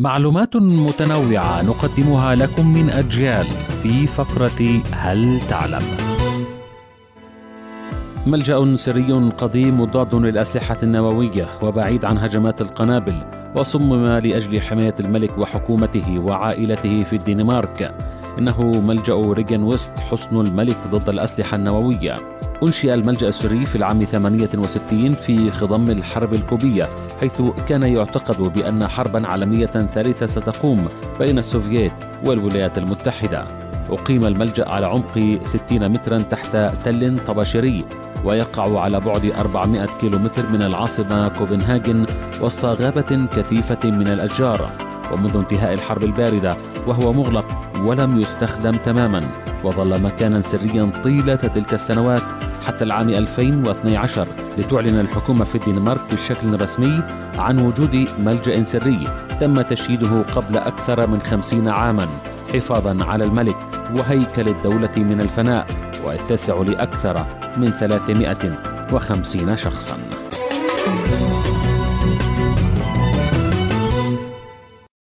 معلومات متنوعة نقدمها لكم من أجيال في فقرة هل تعلم؟ ملجأ سري قديم مضاد للأسلحة النووية وبعيد عن هجمات القنابل وصمم لأجل حماية الملك وحكومته وعائلته في الدنمارك إنه ملجأ ريجن ويست حصن الملك ضد الأسلحة النووية. أنشئ الملجأ السري في العام 68 في خضم الحرب الكوبية حيث كان يعتقد بأن حربا عالمية ثالثة ستقوم بين السوفييت والولايات المتحدة. أقيم الملجأ على عمق 60 مترا تحت تل طباشيري ويقع على بعد 400 كيلومتر من العاصمة كوبنهاجن وسط غابة كثيفة من الأشجار. ومنذ انتهاء الحرب الباردة وهو مغلق ولم يستخدم تماما وظل مكانا سريا طيلة تلك السنوات حتى العام 2012 لتعلن الحكومة في الدنمارك بشكل رسمي عن وجود ملجأ سري تم تشييده قبل أكثر من خمسين عاما حفاظا على الملك وهيكل الدولة من الفناء ويتسع لأكثر من 350 شخصاً.